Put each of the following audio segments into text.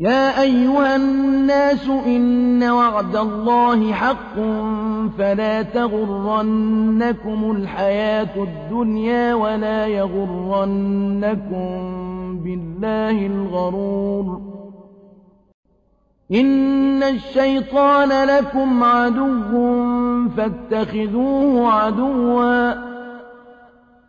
يا أيها الناس إن وعد الله حق فلا تغرنكم الحياة الدنيا ولا يغرنكم بالله الغرور. إن الشيطان لكم عدو فاتخذوه عدواً.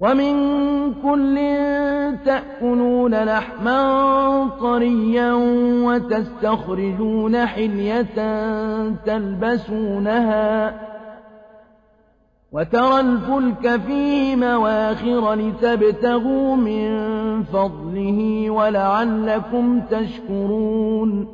ومن كل تأكلون لحما طريا وتستخرجون حلية تلبسونها وترى الفلك فيه مواخر لتبتغوا من فضله ولعلكم تشكرون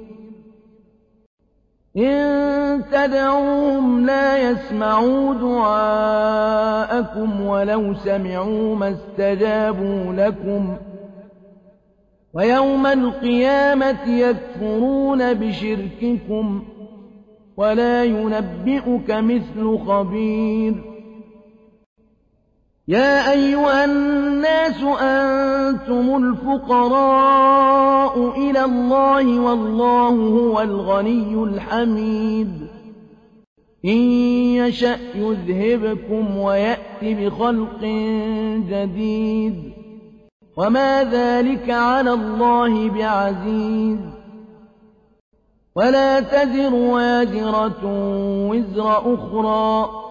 إن تدعوهم لا يسمعوا دعاءكم ولو سمعوا ما استجابوا لكم ويوم القيامة يكفرون بشرككم ولا ينبئك مثل خبير يا أيها الناس أنتم الفقراء إلى الله والله هو الغني الحميد. إن يشأ يذهبكم ويأت بخلق جديد. وما ذلك على الله بعزيز. ولا تزر وازرة وزر أخرى.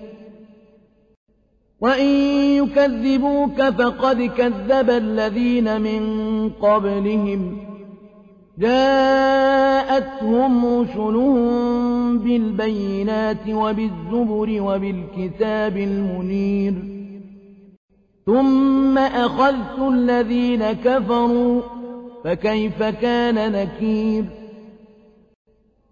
وإن يكذبوك فقد كذب الذين من قبلهم جاءتهم رسلهم بالبينات وبالزبر وبالكتاب المنير ثم أخذت الذين كفروا فكيف كان نكير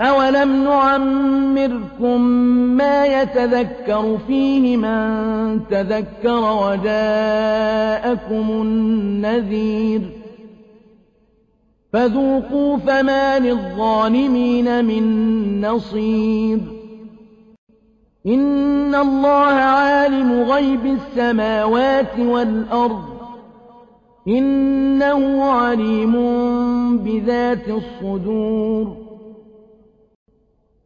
أَوَلَمْ نُعَمِّرْكُم مَّا يَتَذَكَّرُ فِيهِ مَن تَذَكَّرَ وَجَاءَكُمُ النَّذِيرُ ۖ فَذُوقُوا فَمَا لِلظَّالِمِينَ مِن نَّصِيرٍ إِنَّ اللَّهَ عَالِمُ غَيْبِ السَّمَاوَاتِ وَالْأَرْضِ ۚ إِنَّهُ عَلِيمٌ بِذَاتِ الصُّدُورِ